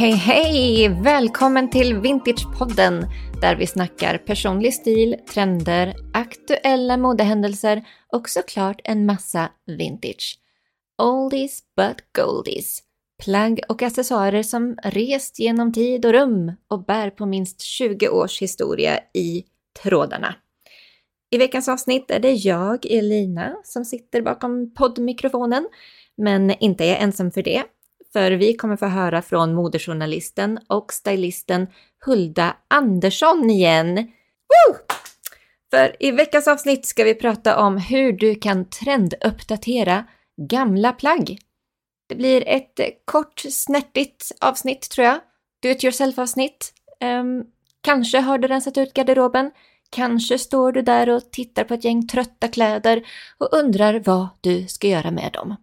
Hej, hej! Välkommen till Vintagepodden där vi snackar personlig stil, trender, aktuella modehändelser och såklart en massa vintage. Oldies but goldies. Plagg och accessoarer som rest genom tid och rum och bär på minst 20 års historia i trådarna. I veckans avsnitt är det jag, Elina, som sitter bakom poddmikrofonen, men inte är jag ensam för det för vi kommer få höra från modejournalisten och stylisten Hulda Andersson igen. Woo! För i veckans avsnitt ska vi prata om hur du kan trenduppdatera gamla plagg. Det blir ett kort, snärtigt avsnitt tror jag. Do it yourself avsnitt. Um, ehm, kanske har du rensat ut garderoben. Kanske står du där och tittar på ett gäng trötta kläder och undrar vad du ska göra med dem.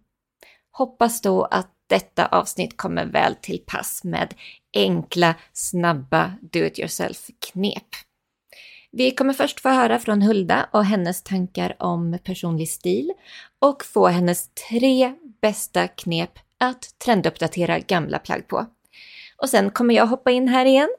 Hoppas då att detta avsnitt kommer väl till pass med enkla, snabba do-it-yourself-knep. Vi kommer först få höra från Hulda och hennes tankar om personlig stil och få hennes tre bästa knep att trenduppdatera gamla plagg på. Och sen kommer jag hoppa in här igen,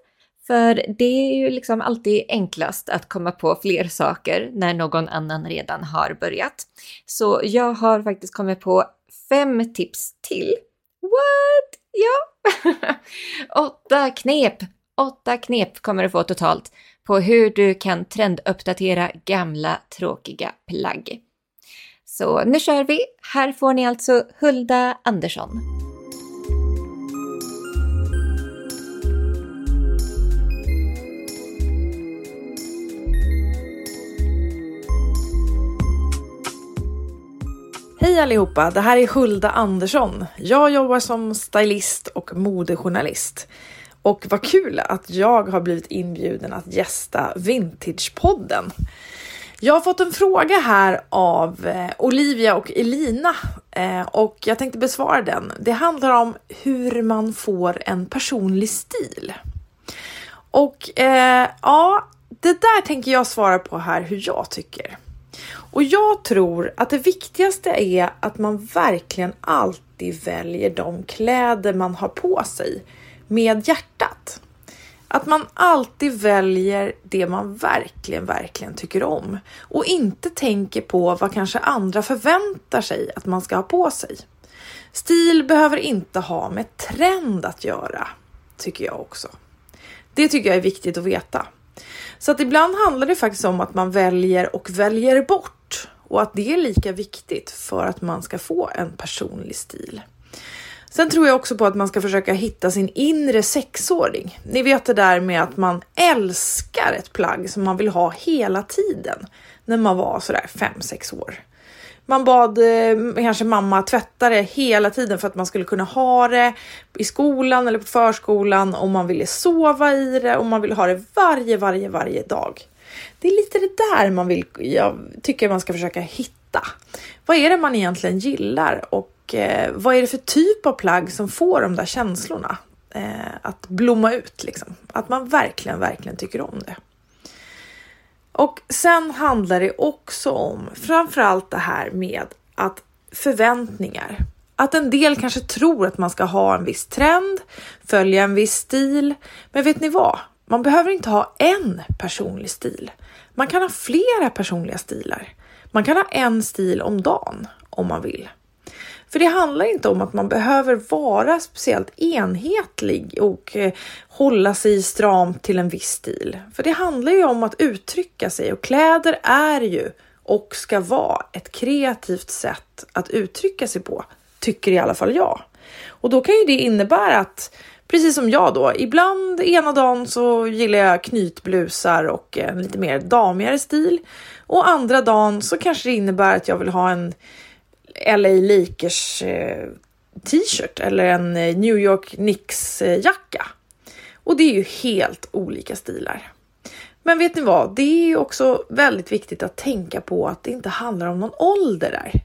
för det är ju liksom alltid enklast att komma på fler saker när någon annan redan har börjat. Så jag har faktiskt kommit på fem tips till What? Ja! Åtta knep! Åtta knep kommer du få totalt på hur du kan trenduppdatera gamla tråkiga plagg. Så nu kör vi! Här får ni alltså Hulda Andersson. Hej allihopa! Det här är Hulda Andersson. Jag jobbar som stylist och modejournalist. Och vad kul att jag har blivit inbjuden att gästa Vintagepodden. Jag har fått en fråga här av eh, Olivia och Elina eh, och jag tänkte besvara den. Det handlar om hur man får en personlig stil. Och eh, ja, det där tänker jag svara på här hur jag tycker. Och jag tror att det viktigaste är att man verkligen alltid väljer de kläder man har på sig med hjärtat. Att man alltid väljer det man verkligen, verkligen tycker om och inte tänker på vad kanske andra förväntar sig att man ska ha på sig. Stil behöver inte ha med trend att göra, tycker jag också. Det tycker jag är viktigt att veta. Så att ibland handlar det faktiskt om att man väljer och väljer bort och att det är lika viktigt för att man ska få en personlig stil. Sen tror jag också på att man ska försöka hitta sin inre sexåring. Ni vet det där med att man älskar ett plagg som man vill ha hela tiden när man var sådär 5-6 år. Man bad eh, kanske mamma tvätta det hela tiden för att man skulle kunna ha det i skolan eller på förskolan om man ville sova i det och man vill ha det varje, varje, varje dag. Det är lite det där man vill, jag tycker man ska försöka hitta. Vad är det man egentligen gillar och eh, vad är det för typ av plagg som får de där känslorna eh, att blomma ut liksom? Att man verkligen, verkligen tycker om det. Och sen handlar det också om framförallt det här med att förväntningar. Att en del kanske tror att man ska ha en viss trend, följa en viss stil. Men vet ni vad? Man behöver inte ha en personlig stil. Man kan ha flera personliga stilar. Man kan ha en stil om dagen om man vill. För det handlar inte om att man behöver vara speciellt enhetlig och eh, hålla sig stramt till en viss stil. För det handlar ju om att uttrycka sig och kläder är ju och ska vara ett kreativt sätt att uttrycka sig på, tycker i alla fall jag. Och då kan ju det innebära att Precis som jag då, ibland ena dagen så gillar jag knytblusar och eh, en lite mer damigare stil och andra dagen så kanske det innebär att jag vill ha en LA Lakers eh, t-shirt eller en eh, New York Knicks jacka. Och det är ju helt olika stilar. Men vet ni vad? Det är också väldigt viktigt att tänka på att det inte handlar om någon ålder där.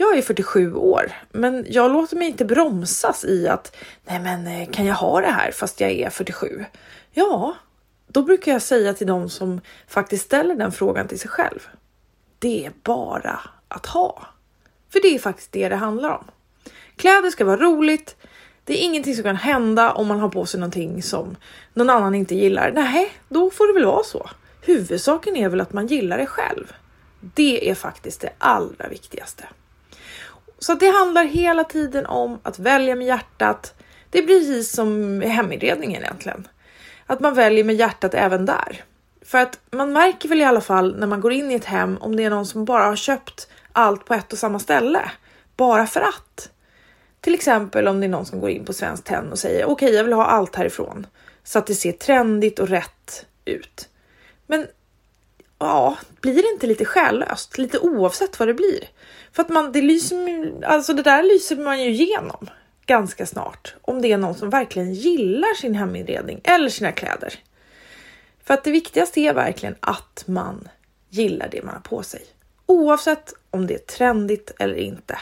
Jag är 47 år, men jag låter mig inte bromsas i att nej, men eh, kan jag ha det här fast jag är 47? Ja, då brukar jag säga till dem som faktiskt ställer den frågan till sig själv. Det är bara att ha. För det är faktiskt det det handlar om. Kläder ska vara roligt. Det är ingenting som kan hända om man har på sig någonting som någon annan inte gillar. Nej, då får det väl vara så. Huvudsaken är väl att man gillar det själv. Det är faktiskt det allra viktigaste. Så det handlar hela tiden om att välja med hjärtat. Det är precis som heminredningen egentligen. Att man väljer med hjärtat även där. För att man märker väl i alla fall när man går in i ett hem om det är någon som bara har köpt allt på ett och samma ställe. Bara för att. Till exempel om det är någon som går in på Svenskt Tenn och säger okej, okay, jag vill ha allt härifrån så att det ser trendigt och rätt ut. Men ja, blir det inte lite själlöst? Lite oavsett vad det blir. För att man, det lyser, alltså det där lyser man ju igenom ganska snart om det är någon som verkligen gillar sin heminredning eller sina kläder. För att det viktigaste är verkligen att man gillar det man har på sig. Oavsett om det är trendigt eller inte.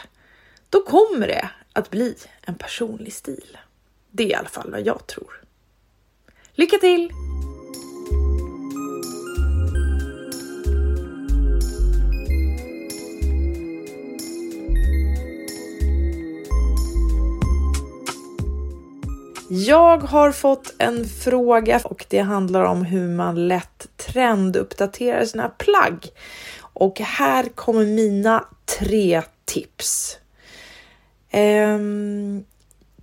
Då kommer det att bli en personlig stil. Det är i alla fall vad jag tror. Lycka till! Jag har fått en fråga och det handlar om hur man lätt trenduppdaterar sina plagg. Och här kommer mina tre tips. Um,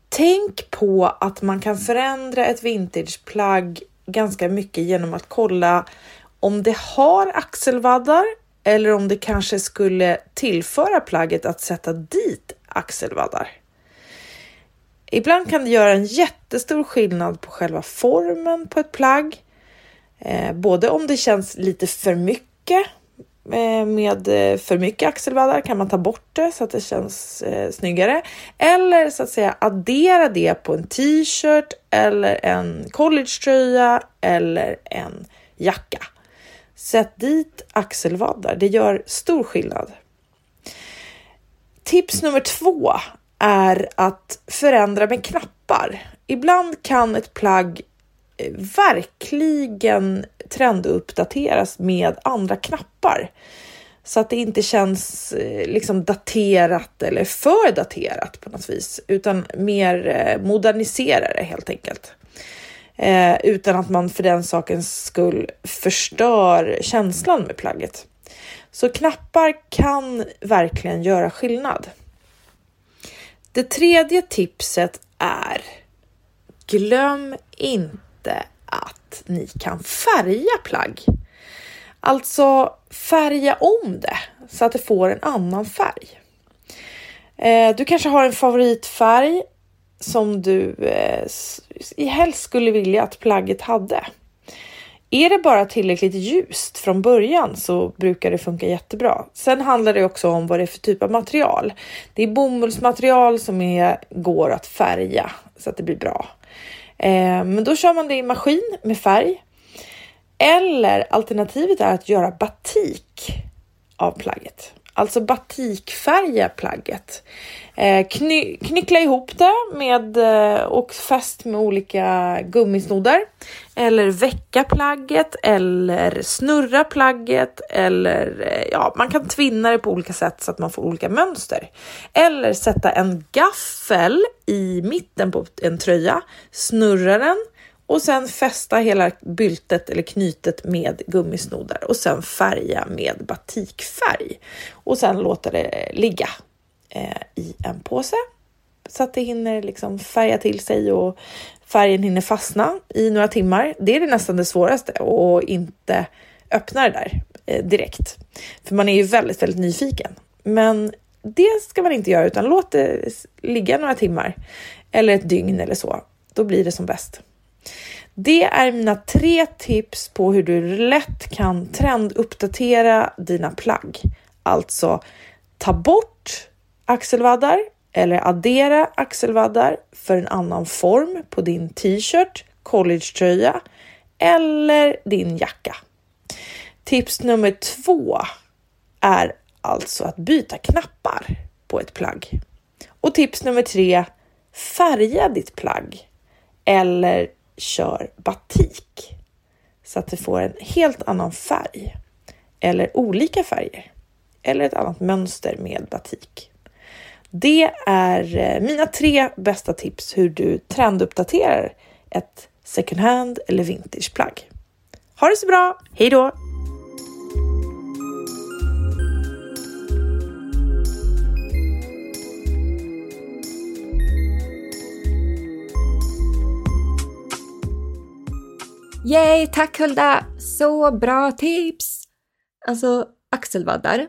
tänk på att man kan förändra ett vintageplagg ganska mycket genom att kolla om det har axelvaddar eller om det kanske skulle tillföra plagget att sätta dit axelvaddar. Ibland kan det göra en jättestor skillnad på själva formen på ett plagg. Eh, både om det känns lite för mycket eh, med eh, för mycket axelvaddar kan man ta bort det så att det känns eh, snyggare. Eller så att säga addera det på en t-shirt eller en collegetröja eller en jacka. Sätt dit axelvaddar, det gör stor skillnad. Tips nummer två är att förändra med knappar. Ibland kan ett plagg eh, verkligen trenduppdateras med andra knappar så att det inte känns eh, liksom daterat eller för daterat på något vis, utan mer eh, modernisera det helt enkelt. Eh, utan att man för den sakens skull förstör känslan med plagget. Så knappar kan verkligen göra skillnad. Det tredje tipset är glöm inte att ni kan färga plagg. Alltså färga om det så att det får en annan färg. Eh, du kanske har en favoritfärg som du eh, helst skulle vilja att plagget hade. Är det bara tillräckligt ljust från början så brukar det funka jättebra. Sen handlar det också om vad det är för typ av material. Det är bomullsmaterial som är, går att färga så att det blir bra. Eh, men då kör man det i maskin med färg. Eller alternativet är att göra batik av plagget. Alltså batikfärga plagget. Eh, kny knyckla ihop det med eh, och fäst med olika gummisnoddar. Eller väcka plagget eller snurra plagget eller eh, ja, man kan tvinna det på olika sätt så att man får olika mönster. Eller sätta en gaffel i mitten på en tröja, snurra den och sen fästa hela byltet eller knytet med gummisnoddar och sen färga med batikfärg och sen låta det ligga eh, i en påse så att det hinner liksom färga till sig och färgen hinner fastna i några timmar. Det är det nästan det svåraste och inte öppna det där eh, direkt, för man är ju väldigt, väldigt nyfiken. Men det ska man inte göra utan låt det ligga några timmar eller ett dygn eller så. Då blir det som bäst. Det är mina tre tips på hur du lätt kan trenduppdatera dina plagg. Alltså ta bort axelvaddar eller addera axelvaddar för en annan form på din t-shirt, collegetröja eller din jacka. Tips nummer två är alltså att byta knappar på ett plagg. Och tips nummer tre, färga ditt plagg eller kör batik så att det får en helt annan färg eller olika färger eller ett annat mönster med batik. Det är eh, mina tre bästa tips hur du trenduppdaterar ett second hand eller vintageplagg. Ha det så bra, hej då! Yay, tack Hulda! Så bra tips! Alltså axelvaddar,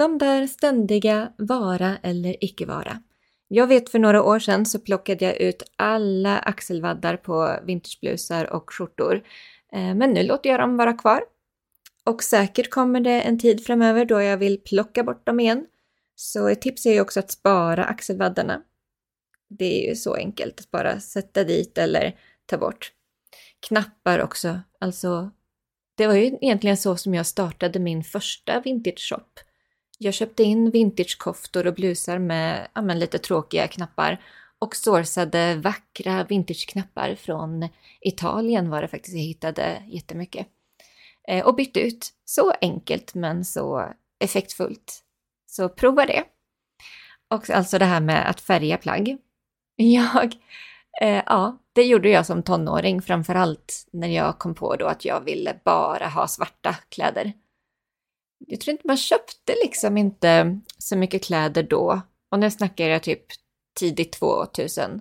de där ständiga vara eller icke vara. Jag vet för några år sedan så plockade jag ut alla axelvaddar på vintageblusar och skjortor. Eh, men nu låter jag dem vara kvar. Och säkert kommer det en tid framöver då jag vill plocka bort dem igen. Så ett tips är ju också att spara axelvaddarna. Det är ju så enkelt att bara sätta dit eller ta bort. Knappar också, alltså det var ju egentligen så som jag startade min första vintage shop. Jag köpte in vintagekoftor och blusar med ja, lite tråkiga knappar och sourcade vackra vintageknappar från Italien var det faktiskt jag hittade jättemycket. Eh, och bytte ut. Så enkelt men så effektfullt. Så prova det. Och alltså det här med att färga plagg. Jag, eh, ja, det gjorde jag som tonåring framförallt när jag kom på då att jag ville bara ha svarta kläder. Jag tror inte man köpte liksom inte så mycket kläder då. Och nu snackar jag typ tidigt 2000.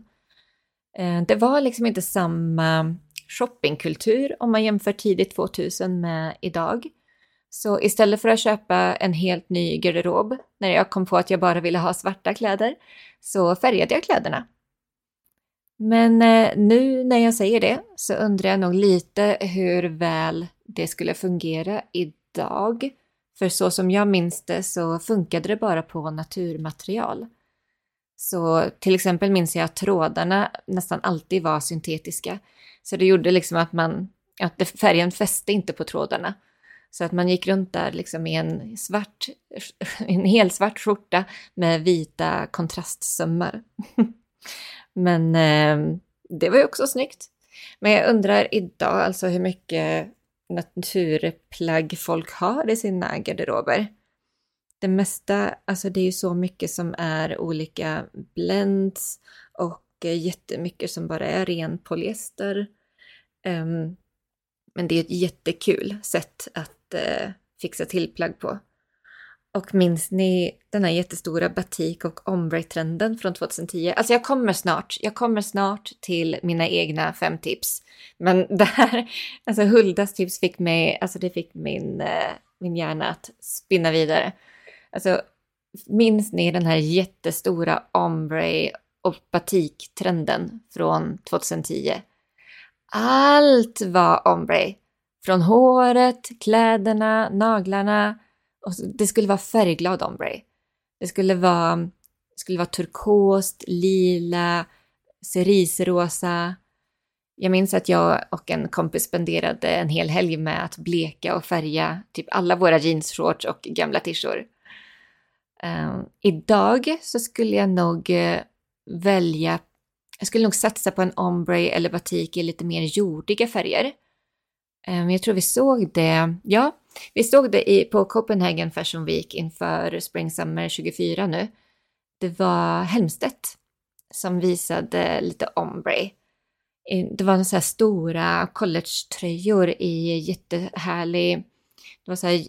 Eh, det var liksom inte samma shoppingkultur om man jämför tidigt 2000 med idag. Så istället för att köpa en helt ny garderob när jag kom på att jag bara ville ha svarta kläder så färgade jag kläderna men eh, nu när jag säger det så undrar jag nog lite hur väl det skulle fungera idag. För så som jag minns det så funkade det bara på naturmaterial. Så till exempel minns jag att trådarna nästan alltid var syntetiska. Så det gjorde liksom att man, att färgen fäste inte på trådarna. Så att man gick runt där liksom i en svart, en helsvart skjorta med vita kontrastsömmar. Men eh, det var ju också snyggt. Men jag undrar idag alltså hur mycket naturplagg folk har i sina garderober. Det mesta, alltså det är ju så mycket som är olika blends och eh, jättemycket som bara är ren polyester. Ehm, men det är ett jättekul sätt att eh, fixa till plagg på. Och minns ni den här jättestora batik och ombre-trenden från 2010? Alltså jag kommer snart, jag kommer snart till mina egna fem tips. Men det här, alltså Huldas tips fick mig, alltså det fick min, eh, min hjärna att spinna vidare. Alltså minns ni den här jättestora ombre och batik-trenden från 2010? Allt var ombre. Från håret, kläderna, naglarna, och det skulle vara färgglad ombre. Det skulle vara, det skulle vara turkost, lila, ceriserosa. Jag minns att jag och en kompis spenderade en hel helg med att bleka och färga typ alla våra jeansshorts och gamla tishor. Um, ehm, idag så skulle jag nog eh, välja, jag skulle nog satsa på en ombre eller batik i lite mer jordiga färger. Um, jag tror vi såg det, ja, vi såg det i, på Copenhagen Fashion Week inför Spring Summer 24 nu. Det var Helmstedt som visade lite ombre. Det var så här stora collegetröjor i jättehärlig, det var så här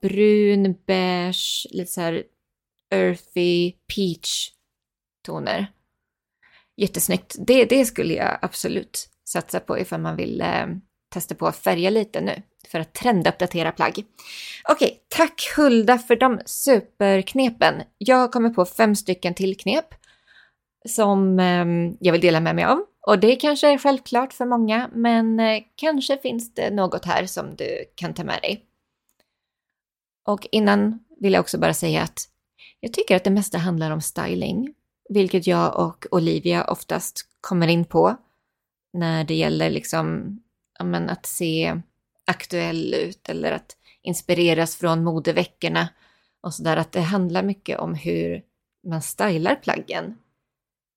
brun, beige, lite så här earthy, peach toner. Jättesnyggt. Det, det skulle jag absolut satsa på ifall man vill eh, testa på att färga lite nu för att trenduppdatera plagg. Okej, tack Hulda för de superknepen. Jag har kommit på fem stycken till knep som ehm, jag vill dela med mig av. Och det kanske är självklart för många, men eh, kanske finns det något här som du kan ta med dig. Och innan vill jag också bara säga att jag tycker att det mesta handlar om styling, vilket jag och Olivia oftast kommer in på när det gäller liksom, men att se aktuell ut eller att inspireras från modeveckorna och sådär. Att det handlar mycket om hur man stylar plaggen.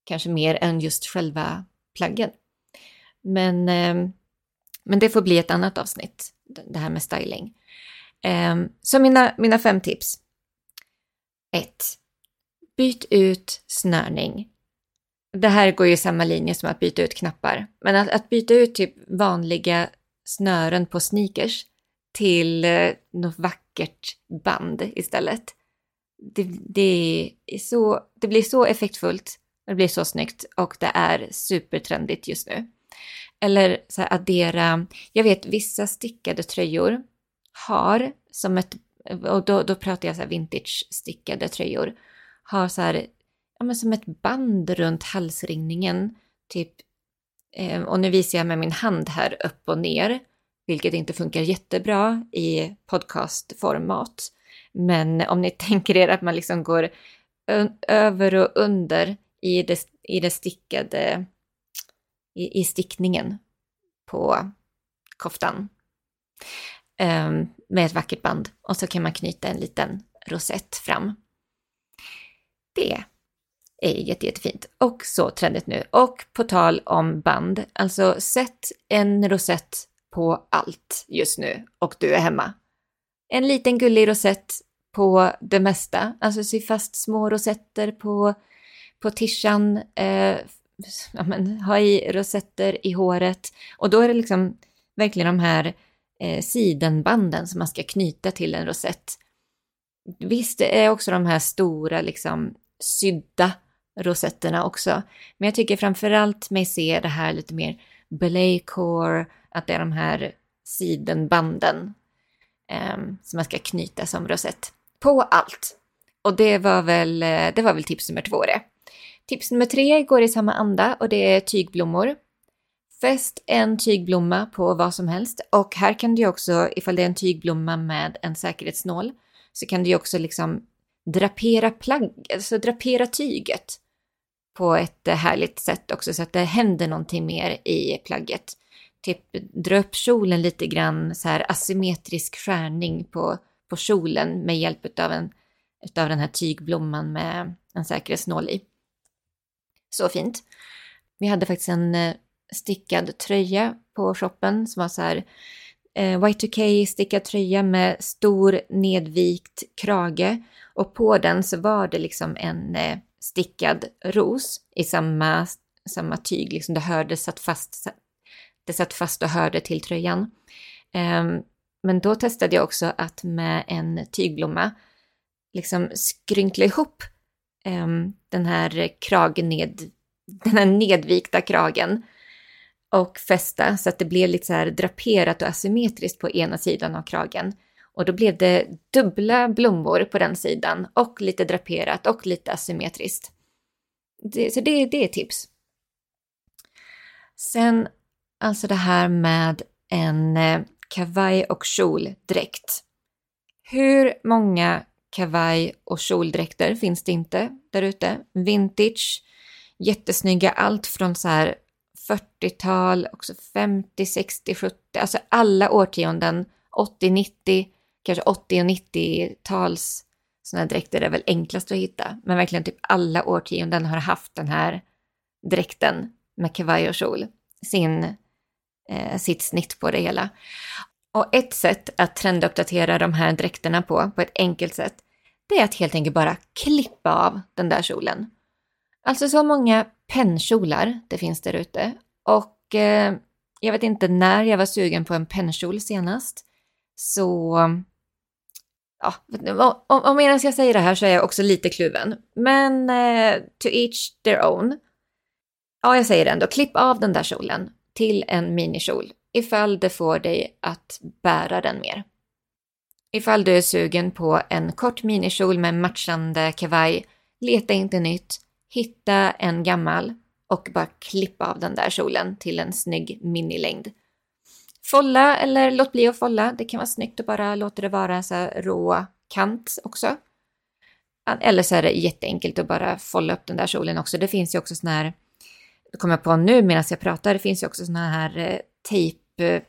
Kanske mer än just själva plaggen. Men, eh, men det får bli ett annat avsnitt, det här med styling. Eh, så mina, mina fem tips. 1. byt ut snörning. Det här går ju samma linje som att byta ut knappar. Men att, att byta ut typ vanliga snören på sneakers till eh, något vackert band istället. Det, det, är så, det blir så effektfullt, det blir så snyggt och det är supertrendigt just nu. Eller så här, addera, jag vet vissa stickade tröjor har som ett, och då, då pratar jag så här vintage stickade tröjor, har så här, ja men som ett band runt halsringningen, typ, Ehm, och nu visar jag med min hand här upp och ner, vilket inte funkar jättebra i podcastformat. Men om ni tänker er att man liksom går över och under i det, i det stickade, i, i stickningen på koftan um, med ett vackert band och så kan man knyta en liten rosett fram. Det är jätte, jättefint och så trendigt nu. Och på tal om band, alltså sätt en rosett på allt just nu och du är hemma. En liten gullig rosett på det mesta, alltså sy fast små rosetter på, på tishan, eh, ja, men, ha i rosetter i håret och då är det liksom verkligen de här eh, sidenbanden som man ska knyta till en rosett. Visst, det är också de här stora liksom sydda rosetterna också, men jag tycker framförallt mig se det här lite mer belaycore, att det är de här sidenbanden eh, som man ska knyta som rosett på allt. Och det var väl, eh, det var väl tips nummer två det. Tips nummer tre går i samma anda och det är tygblommor. Fäst en tygblomma på vad som helst och här kan du också, ifall det är en tygblomma med en säkerhetsnål, så kan du också liksom drapera plagg, alltså drapera tyget på ett eh, härligt sätt också så att det händer någonting mer i plagget. Typ dra upp kjolen lite grann så här asymmetrisk skärning på, på kjolen med hjälp av, en, utav den här tygblomman med en säkerhetsnål i. Så fint. Vi hade faktiskt en eh, stickad tröja på shoppen som var så här eh, Y2K stickad tröja med stor nedvikt krage och på den så var det liksom en eh, stickad ros i samma, samma tyg, liksom det hörde satt fast, det satt fast och hörde till tröjan. Ehm, men då testade jag också att med en tygblomma liksom skrynkla ihop ehm, den här kragen ned, den här nedvikta kragen och fästa så att det blev lite så här draperat och asymmetriskt på ena sidan av kragen. Och då blev det dubbla blommor på den sidan och lite draperat och lite asymmetriskt. Det, så det, det är tips. Sen alltså det här med en eh, kavaj och kjoldräkt. Hur många kavaj och kjoldräkter finns det inte där ute? Vintage, jättesnygga, allt från så här 40-tal, också 50, 60, 70, alltså alla årtionden, 80, 90, kanske 80 och 90-tals sådana dräkter är väl enklast att hitta. Men verkligen typ alla årtionden har haft den här dräkten med kavaj och kjol. Sin, eh, sitt snitt på det hela. Och ett sätt att trenduppdatera de här dräkterna på, på ett enkelt sätt, det är att helt enkelt bara klippa av den där kjolen. Alltså så många pennkjolar det finns där ute. Och eh, jag vet inte när jag var sugen på en pennkjol senast. Så ja, om, om medan jag säger det här så är jag också lite kluven. Men eh, to each their own. Ja, jag säger det ändå. Klipp av den där kjolen till en minikjol ifall det får dig att bära den mer. Ifall du är sugen på en kort minikjol med matchande kavaj, leta inte nytt, hitta en gammal och bara klippa av den där kjolen till en snygg minilängd. Folla eller låt bli att folla. Det kan vara snyggt att bara låta det vara så här rå kant också. Eller så är det jätteenkelt att bara folla upp den där kjolen också. Det finns ju också såna här, det kommer jag på nu medan jag pratar, det finns ju också såna här eh, tejpbitar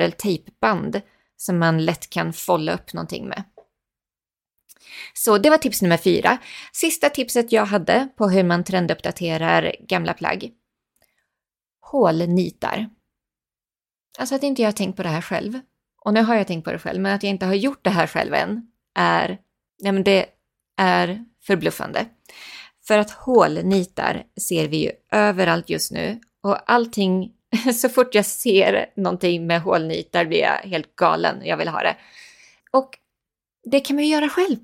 eller tejpband som man lätt kan folla upp någonting med. Så det var tips nummer fyra. Sista tipset jag hade på hur man trenduppdaterar gamla plagg. Hålnitar. Alltså att inte jag har tänkt på det här själv. Och nu har jag tänkt på det själv, men att jag inte har gjort det här själv än är... Nej men det, är förbluffande. För att hålnitar ser vi ju överallt just nu och allting, så fort jag ser någonting med hålnitar blir jag helt galen. Jag vill ha det. Och det kan man ju göra själv.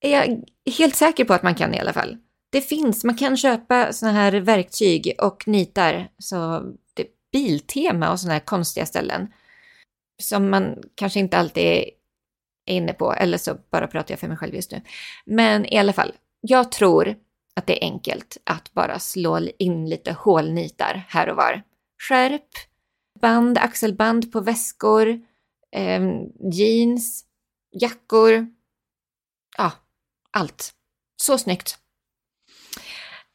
Är jag helt säker på att man kan i alla fall. Det finns, man kan köpa såna här verktyg och nitar, så det Biltema och sådana här konstiga ställen som man kanske inte alltid är inne på, eller så bara pratar jag för mig själv just nu. Men i alla fall, jag tror att det är enkelt att bara slå in lite hålnitar här och var. Skärp, band, axelband på väskor, eh, jeans, jackor. Ja, allt. Så snyggt.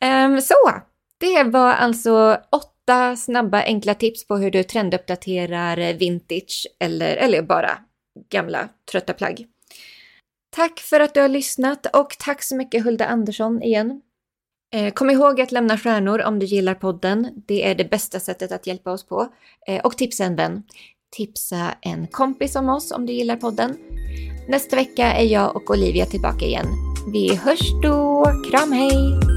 Eh, så, det var alltså åtta snabba enkla tips på hur du trenduppdaterar vintage eller, eller bara gamla trötta plagg. Tack för att du har lyssnat och tack så mycket Hulda Andersson igen. Eh, kom ihåg att lämna stjärnor om du gillar podden. Det är det bästa sättet att hjälpa oss på. Eh, och tipsa en vän. Tipsa en kompis om oss om du gillar podden. Nästa vecka är jag och Olivia tillbaka igen. Vi hörs då. Kram hej!